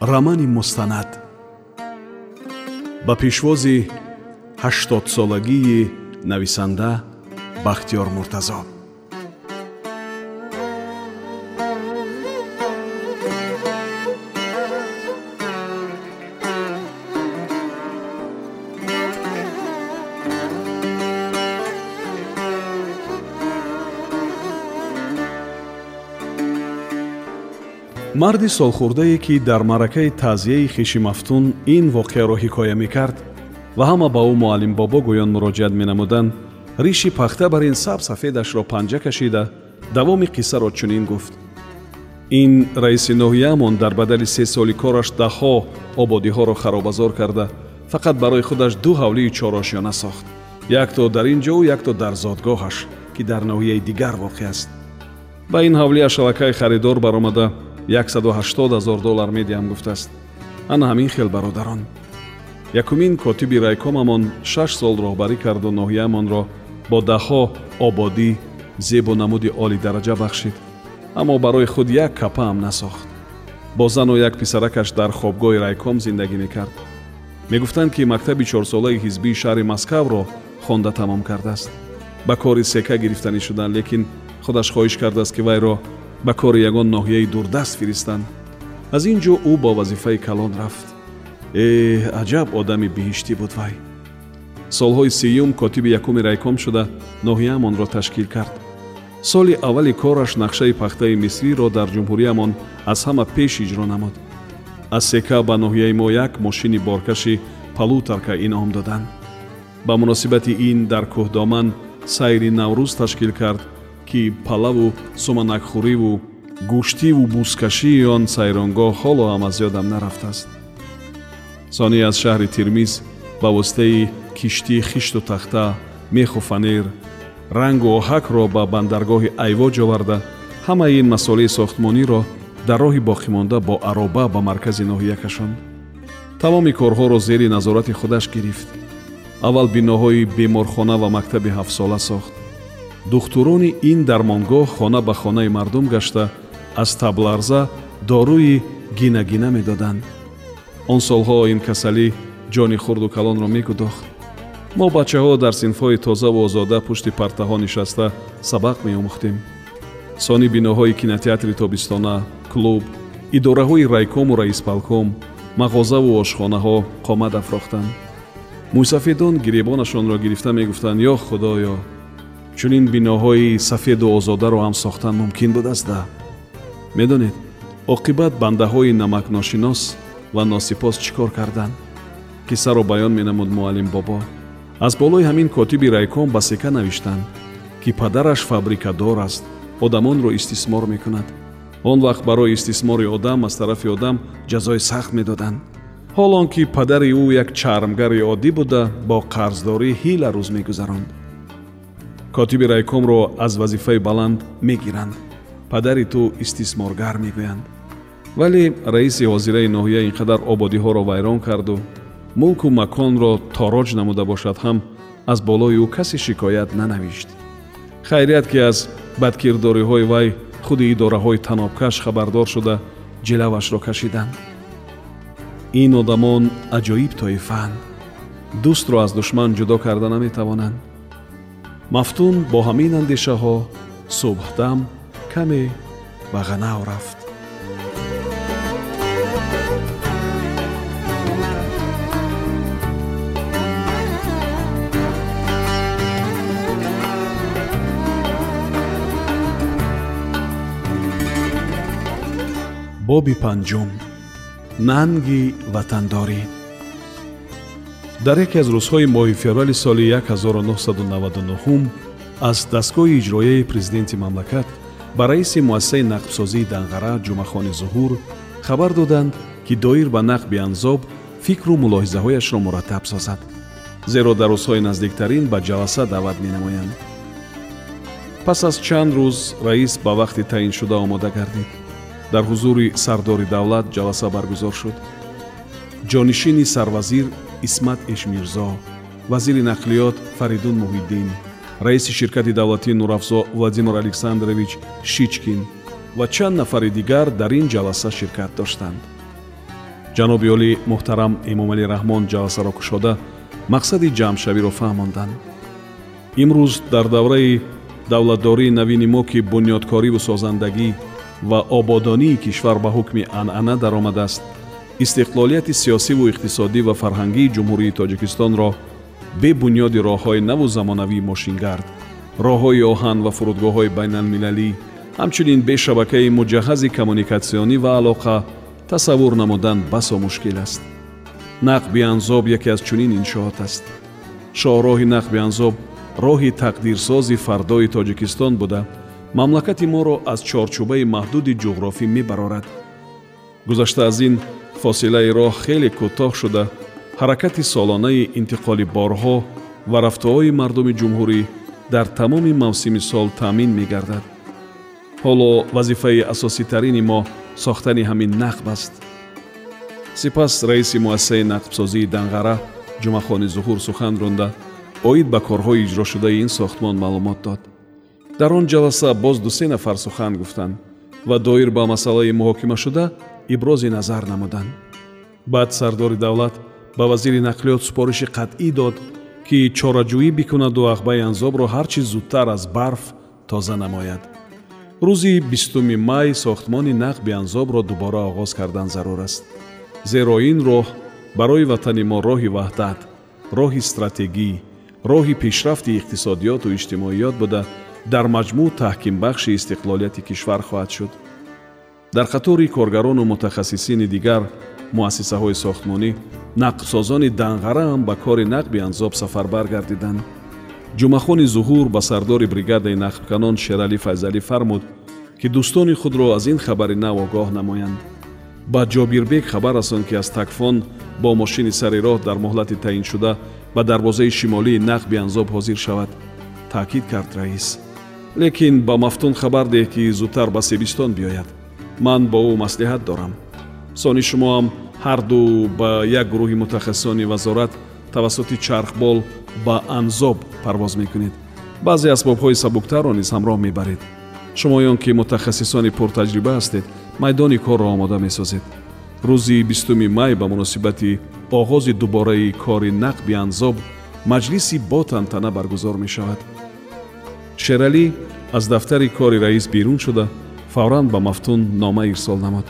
рамани мустанад ба пешвози ҳаштодсолагии нависанда бахтиёр муртазо марди солхӯрдае ки дар маъракаи таъзияи хиши мафтун ин воқеаро ҳикоя мекард ва ҳама ба ӯ муаллимбобо гӯён муроҷиат менамуданд риши пахта бар ин саб сафедашро панҷа кашида давоми қиссаро чунин гуфт. Ин раиси ноҳияамон дар бадали се соли кораш даҳҳо ободиҳоро харобазор карда фақат барои худаш ду ҳавлии чорошёна сохт. Як то дар ин ҷову як то дар зодгоҳаш ки дар ноҳияи дигар воқеъ аст ба ин ҳавлияш аллакай харидор баромада 180 ҳазор доллар медиҳам гуфтааст ана ҳамин хел бародарон якумин котиби райкомамон шаш сол роҳбарӣ карду ноҳияамонро бо даҳҳо ободӣ зебу намуди олидараҷа бахшид аммо барои худ як капаам насохт бо зану як писаракаш дар хобгоҳи райком зиндагӣ мекард мегуфтанд ки мактаби чорсолаи ҳизбии шаҳри москавро хонда тамом кардааст ба кори сека гирифтанӣ шуданд лекин худаш хоҳиш кардааст ки вайро ба кори ягон ноҳияи дурдаст фиристанд. Аз ин ҷо ӯ бо вазифаи калон рафт. Э аҷаб одами биҳиштӣ буд вай! Солҳои сеюм котиби якуми райком шуда ноҳияамонро ташкил кард. Соли аввали кораш нақшаи пахтаи мисриро дар ҷумҳуриямон аз ҳама пеш иҷро намуд. Аз сека ба ноҳияи мо як мошини боркаши палутарка инъом доданд ба муносибати ин дар кӯҳдоман сайри наврӯз ташкил кард ки палаву суманакхӯриву гӯштиву бузкашии он сайронгоҳ ҳоло ҳам аз ёдам нарафтааст. Сони аз шаҳри тирмиз ба воситаи киштии хишту тахта меху фанер рангу оҳакро ба бандаргоҳи айвоҷ оварда ҳамаи ин масъолаи сохтмониро дар роҳи боқимонда бо ароба ба маркази ноҳия кашонд тамоми корҳоро зери назорати худаш гирифт. Аввал биноҳои беморхона ва мактаби ҳафтсола сохт духтурони ин дармонгоҳ хона ба хонаи мардум гашта аз табларза доруи гинагина медоданд. Он солҳо ин касалӣ ҷони хурду калонро мегудохт. Мо бачаҳо дар синфҳои тозаву озода пушти партаҳо нишаста сабақ меомӯхтем. Сони биноҳои кинотеатри тобистона клуб идораҳои райкому раиспалком мағозаву ошхонаҳо қомат афрохтанд. Мӯйсафедон гиребонашонро гирифта мегуфтанд ё худоё чунин биноҳои сафеду озодаро ҳам сохтан мумкин будааст да медонед оқибат бандаҳои намакношинос ва носипос чӣ кор карданд қиссаро баён менамуд муаллим бобо. Аз болои ҳамин котиби райком ба сека навиштанд ки падараш фабрикадор аст одамонро истисмор мекунад. Он вақт барои истисмори одам аз тарафи одам ҷазои сахт медоданд. Ҳол он ки падари ӯ як чармгари оддӣ буда бо қарздорӣ ҳила рӯз мегузаронд котиби райкомро аз вазифаи баланд мегиранд падари ту истисморгар мегӯянд вале раиси ҳозираи ноҳия ин қадар ободиҳоро вайрон карду мулку маконро тороҷ намуда бошад ҳам аз болои ӯ касе шикоят нанавишт хайрият ки аз бадкирдориҳои вай худи идораҳои танобкаш хабардор шуда ҷилавашро кашиданд ин одамон аҷоиб тоифаанд дӯстро аз душман ҷудо карда наметавонанд мафтун бо ҳамин андешаҳо субҳдам каме ба ғанав рафт. Боби панҷум. Нанги ватандорӣ дар яке аз рӯзҳои моҳи феврали соли 1999 аз дастгоҳи иҷроияи президенти мамлакат ба раиси муассисаи нақбсозии данғара ҷумъахони зуҳур хабар доданд ки доир ба нақби анзоб фикру мулоҳизаҳояшро мураттаб созад зеро дар рӯзҳои наздиктарин ба ҷаласа даъват менамоянд. Пас аз чанд рӯз раис ба вақти таъиншуда омода гардид. Дар ҳузури сардори давлат ҷаласа баргузор шуд. Ҷонишини сарвазир исмат эшмирзо вазири нақлиёт фаридун муҳиддин раиси ширкати давлатии нурафзо владимир александрович шичкин ва чанд нафари дигар дар ин ҷаласа ширкат доштанд. Ҷаноби олӣ муҳтарам эмомалӣ раҳмон ҷаласаро кушода мақсади ҷамъшавиро фаҳмонданд. Имрӯз дар давраи давлатдории навини мо ки бунёдкориву созандагӣ ва ободонии кишвар ба ҳукми анъана даромадааст истиқлолияти сиёсиву иқтисодӣ ва фарҳангии ҷумҳурии тоҷикистонро бе бунёди роҳҳои наву замонавии мошингард роҳҳои оҳан ва фурудгоҳҳои байналмилалӣ ҳамчунин бе шабакаи муҷаҳҳази коммуникатсионӣ ва алоқа тасаввур намудан басо мушкил аст. Нақби анзоб яке аз чунин иншоот аст. Шоҳроҳи нақби анзоб роҳи тақдирсози фардои тоҷикистон буда мамлакати моро аз чорчӯбаи маҳдуди ҷуғрофӣ мебарорад. Гузашта аз ин фосилаи роҳ хеле кӯтоҳ шуда ҳаракати солонаи интиқоли борҳо ва рафтуҳои мардуми ҷумҳурӣ дар тамоми мавсими сол таъмин мегардад. Ҳоло вазифаи асоситарини мо сохтани ҳамин нақб аст. Сипас раиси муассисаи нақбсозии данғара ҷумъахони зуҳур сухан ронда оид ба корҳои иҷрошудаи ин сохтмон маълумот дод. Дар он ҷаласа боз дусе нафар сухан гуфтанд ва доир ба масъалаи муҳокимашуда ибрози назар намуданд. Баъд сардори давлат ба вазири нақлиёт супориши қатъӣ дод ки чораҷӯӣ бикунаду ағбаи анзобро ҳар чӣ зудтар аз барф тоза намояд. Рӯзи бистуми май сохтмони нақби анзобро дубора оғоз кардан зарур аст. Зеро ин роҳ барои ватани мо роҳи ваҳдат роҳи стратегӣ роҳи пешрафти иқтисодиёту иҷтимоиёт буда дар маҷмӯъ таҳкимбахши истиқлолияти кишвар хоҳад шуд дар қатори коргарону мутахассисини дигар муассисаҳои сохтмонӣ нақбсозони данғараам ба кори нақби анзоб сафарбар гардиданд. Ҷумъахони зуҳур ба сардори бригадаи нақбканон шералӣ файзалӣ фармуд ки дӯстони худро аз ин хабари нав огоҳ намоянд. Ба ҷобирбек хабар расон ки аз такфон бо мошини сари роҳ дар моҳлати таъиншуда ба дарвозаи шимолии нақби анзоб ҳозир шавад. Таъкид кард раис. Лекин ба мафтун хабар деҳ ки зудтар ба себистон биёяд ман бо ӯ маслиҳат дорам. Сони шумоам ҳарду ба як гурӯҳи мутахассисони вазорат тавассути чархбол ба анзоб парвоз мекунед. Баъзе асбобҳои сабуктарро низ ҳамроҳ мебаред. Шумоён ки мутахассисони пуртаҷриба ҳастед майдони корро омода месозед. Рӯзи бистуми май ба муносибати оғози дубораи кори нақби анзоб маҷлиси бо тантана баргузор мешавад. Шералӣ аз дафтари кори раис берун шуда фавран ба мафтун нома ирсол намуд.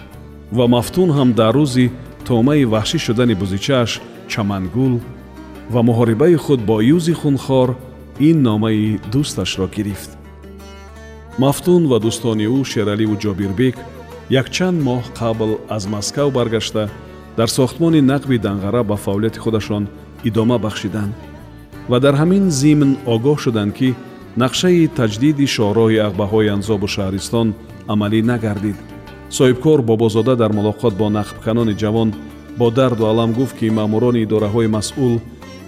Ва мафтун ҳам дар рӯзи томаи ваҳшӣ шудани бузичааш чамангул ва муҳорибаи худ бо юзи хунхор ин номаи дӯсташро гирифт. Мафтун ва дӯстони ӯ шераливу ҷобирбек якчанд моҳ қабл аз маскав баргашта дар сохтмони нақби данғара ба фаъолияти худашон идома бахшиданд ва дар ҳамин зимн огоҳ шуданд ки нақшаи таҷдиди шоҳроҳи ағбаҳои анзобу шаҳристон амалӣ нагардид. Соҳибкор бобозода дар мулоқот бо нақбканони ҷавон бо дарду алам гуфт ки маъмурони идораҳои масъул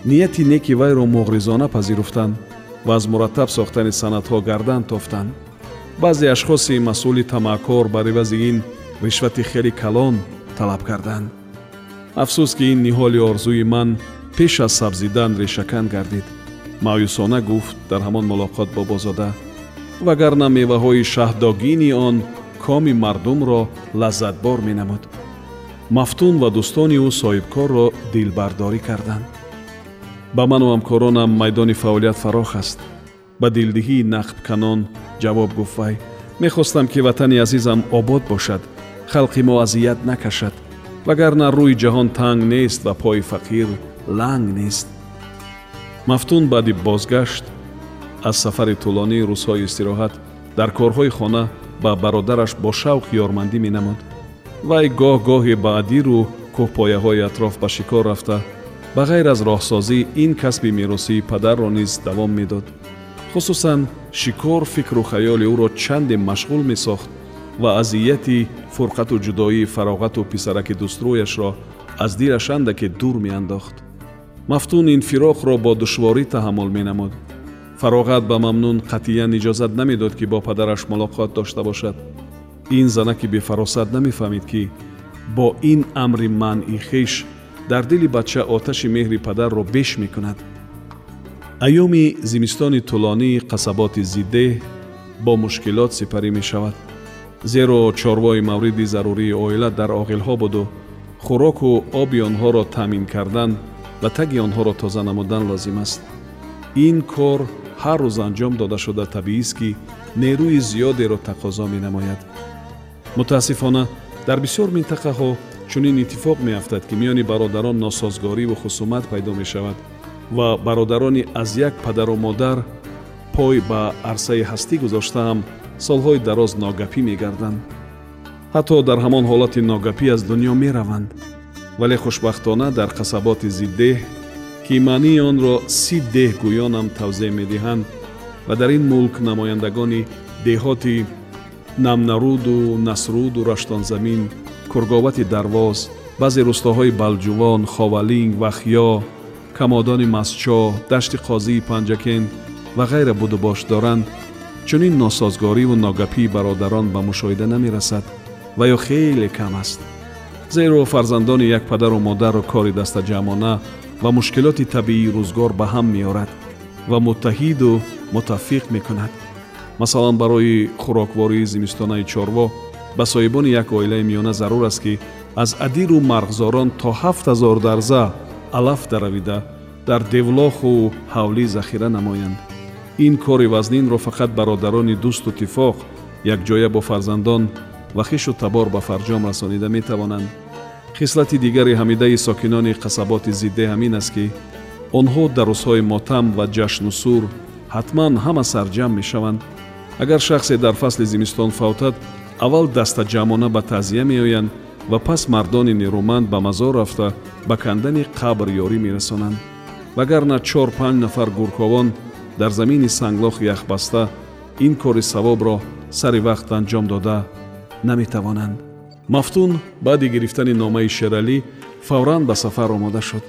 нияти неки вайро муғризона пазируфтанд ва аз мураттаб сохтани санадҳо гардан тофтанд. Баъзе ашхоси масъули тамаъкор бар ивази ин ришвати хеле калон талаб карданд. Афсӯс ки ин ниҳоли орзуи ман пеш аз сабзидан решакан гардид. Маъюсона гуфт дар ҳамон мулоқот бобозода вагарна меваҳои шаҳдогини он коми мардумро лаззатбор менамуд. Мафтун ва дӯстони ӯ соҳибкорро дилбардорӣ карданд. Ба ману ҳамкоронам майдони фаъолият фарох аст. Ба дилдиҳии нақбканон ҷавоб гуфт вай мехостам ки ватани азизам обод бошад халқи мо азият накашад вагарна рӯи ҷаҳон танг нест ва пои фақир ланг нест мафтун баъди бозгашт аз сафари тӯлонии рӯзҳои истироҳат дар корҳои хона ба бародараш бо шавқ ёрмандӣ менамуд вай гоҳ-гоҳе ба адиру кӯҳпояҳои атроф ба шикор рафта ба ғайр аз роҳсозӣ ин касби меросии падарро низ давом медод хусусан шикор фикру хаёли ӯро чанде машғул месохт ва азияти фурқату ҷудоии фароғату писараки дустрӯяшро аз дилаш андаке дур меандохт мафтун ин фироқро бо душворӣ таҳаммул менамуд фароғат ба мамнун қатъиян иҷозат намедод ки бо падараш мулоқот дошта бошад ин занаки бефаросат намефаҳмид ки бо ин амри манъи хеш дар дили бача оташи меҳри падарро беш мекунад айёми зимистони тӯлонии қасаботи зиддеҳ бо мушкилот сипарӣ мешавад зеро чорвои мавриди зарурии оила дар оғилҳо буду хӯроку оби онҳоро таъмин кардан ва таги онҳоро тоза намудан лозим аст ин кор ҳар рӯз анҷом дода шуда табиист ки нерӯи зиёдеро тақозо менамояд. Мутаассифона дар бисёр минтақаҳо чунин иттифоқ меафтад ки миёни бародарон носозгориву хусумат пайдо мешавад ва бародарони аз як падару модар пой ба арсаи ҳастӣ гузоштаам солҳои дароз ногапӣ мегарданд. Ҳатто дар ҳамон ҳолати ногапӣ аз дунё мераванд. Вале хушбахтона дар қасаботи зиддеҳ ки маънии онро си деҳ гӯёнам тавзеъ медиҳанд ва дар ин мулк намояндагони деҳоти намнаруду насруду раштонзамин курговати дарвоз баъзе рӯстоҳои балҷувон ховалинг вахё камодони масчо дашти қозии панҷакен ва ғайра будубош доранд. Чунин носозгориву ногапии бародарон ба мушоҳида намерасад ва ё хеле кам аст. Зеро фарзандони як падару модарро кори дастаҷамона ва мушкилоти табиии рӯзгор ба ҳам меорад ва муттаҳиду мутаффиқ мекунад. Масалан барои хӯроквории зимистонаи чорво ба соҳибони як оилаи миёна зарур аст ки аз адиру марғзорон то ҳафт ҳазор дарза алаф даравида дар девлоху ҳавлӣ захира намоянд. Ин кори вазнинро фақат бародарони дӯсту тифоқ якҷоя бо фарзандон ва хишу табор ба фарҷом расонида метавонанд хислати дигари ҳамидаи сокинони қасаботи зидде ҳамин аст ки онҳо дар рӯзҳои мотам ва ҷашну сур ҳатман ҳама сарҷамъ мешаванд. Агар шахсе дар фасли зимистон фавтад аввал дастаҷамона ба таъзия меоянд ва пас мардони нерӯманд ба мазор рафта ба кандани қабр ёрӣ мерасонанд. Вагарна чор панҷ нафар гурковон дар замини санглох яхбаста ин кори савобро сари вақт анҷом дода наметавонанд мафтун баъди гирифтани номаи шералӣ фавран ба сафар омода шуд.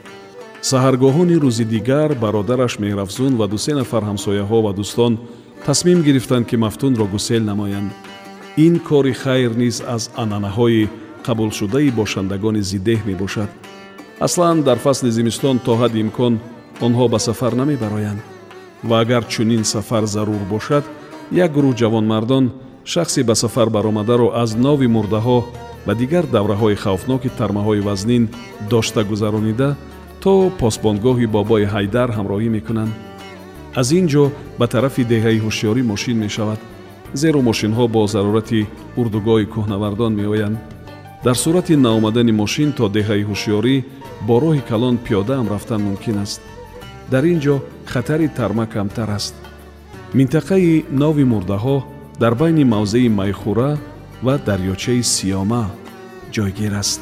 Саҳаргоҳони рӯзи дигар бародараш меҳрафзун ва дусе нафар ҳамсояҳо ва дӯстон тасмим гирифтанд ки мафтунро гусел намоянд. Ин кори хайр низ аз анъанаҳои қабулшудаи бошандагони зиддеҳ мебошад. Аслан дар фасли зимистон то ҳадди имкон онҳо ба сафар намебароянд. Ва агар чунин сафар зарур бошад як гурӯҳ ҷавонмардон шахси ба сафар баромадаро аз нови мурдаҳо ва дигар давраҳои хавфноки тармаҳои вазнин дошта гузаронида то посбонгоҳи бобои ҳайдар ҳамроҳӣ мекунанд. Аз ин ҷо ба тарафи деҳаи ҳушёрӣ мошин мешавад зеро мошинҳо бо зарурати урдугоҳи кӯҳнавардон меоянд. Дар сурати наомадани мошин то деҳаи ҳушёрӣ бо роҳи калон пиёдаам рафтан мумкин аст. Дар ин ҷо хатари тарма камтар аст. Минтақаи нови мурдаҳо дар байни мавзеи майхӯра ва дарёчаи сиёма ҷойгир аст.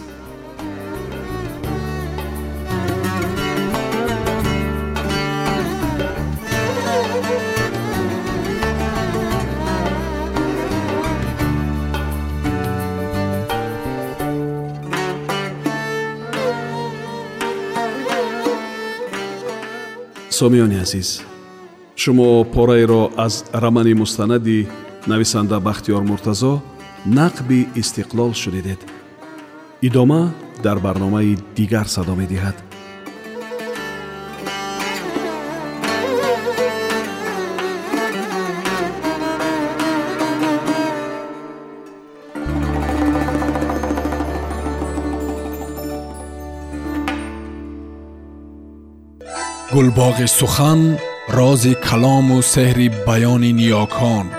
Сомиёни азиз шумо пораеро аз рамани мустанади нависанда бахтиёр муртазо нақби истиқлол шунидед идома дар барномаи дигар садо медиҳад гулбоғи сухан рози калому сеҳри баёни ниёкон